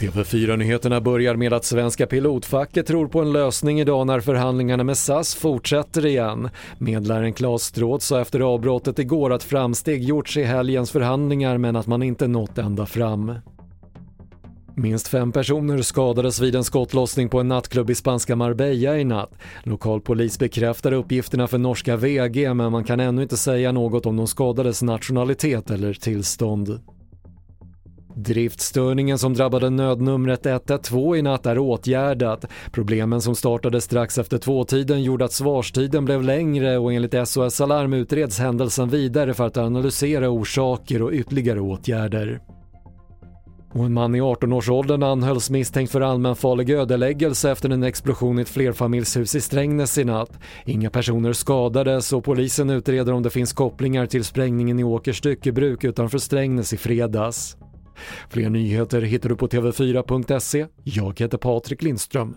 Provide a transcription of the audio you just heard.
TV4-nyheterna börjar med att Svenska pilotfacket tror på en lösning idag när förhandlingarna med SAS fortsätter igen. Medlaren Claes Stråth sa efter avbrottet igår att framsteg gjorts i helgens förhandlingar men att man inte nått ända fram. Minst fem personer skadades vid en skottlossning på en nattklubb i spanska Marbella i natt. Lokal polis bekräftar uppgifterna för norska VG men man kan ännu inte säga något om de skadades nationalitet eller tillstånd. Driftstörningen som drabbade nödnumret 112 i natt är åtgärdat. Problemen som startade strax efter tvåtiden gjorde att svarstiden blev längre och enligt SOS Alarm utreds händelsen vidare för att analysera orsaker och ytterligare åtgärder. Och en man i 18-årsåldern anhölls misstänkt för allmänfarlig ödeläggelse efter en explosion i ett flerfamiljshus i Strängnäs i natt. Inga personer skadades och polisen utreder om det finns kopplingar till sprängningen i Åkers styckebruk utanför Strängnäs i fredags. Fler nyheter hittar du på TV4.se. Jag heter Patrik Lindström.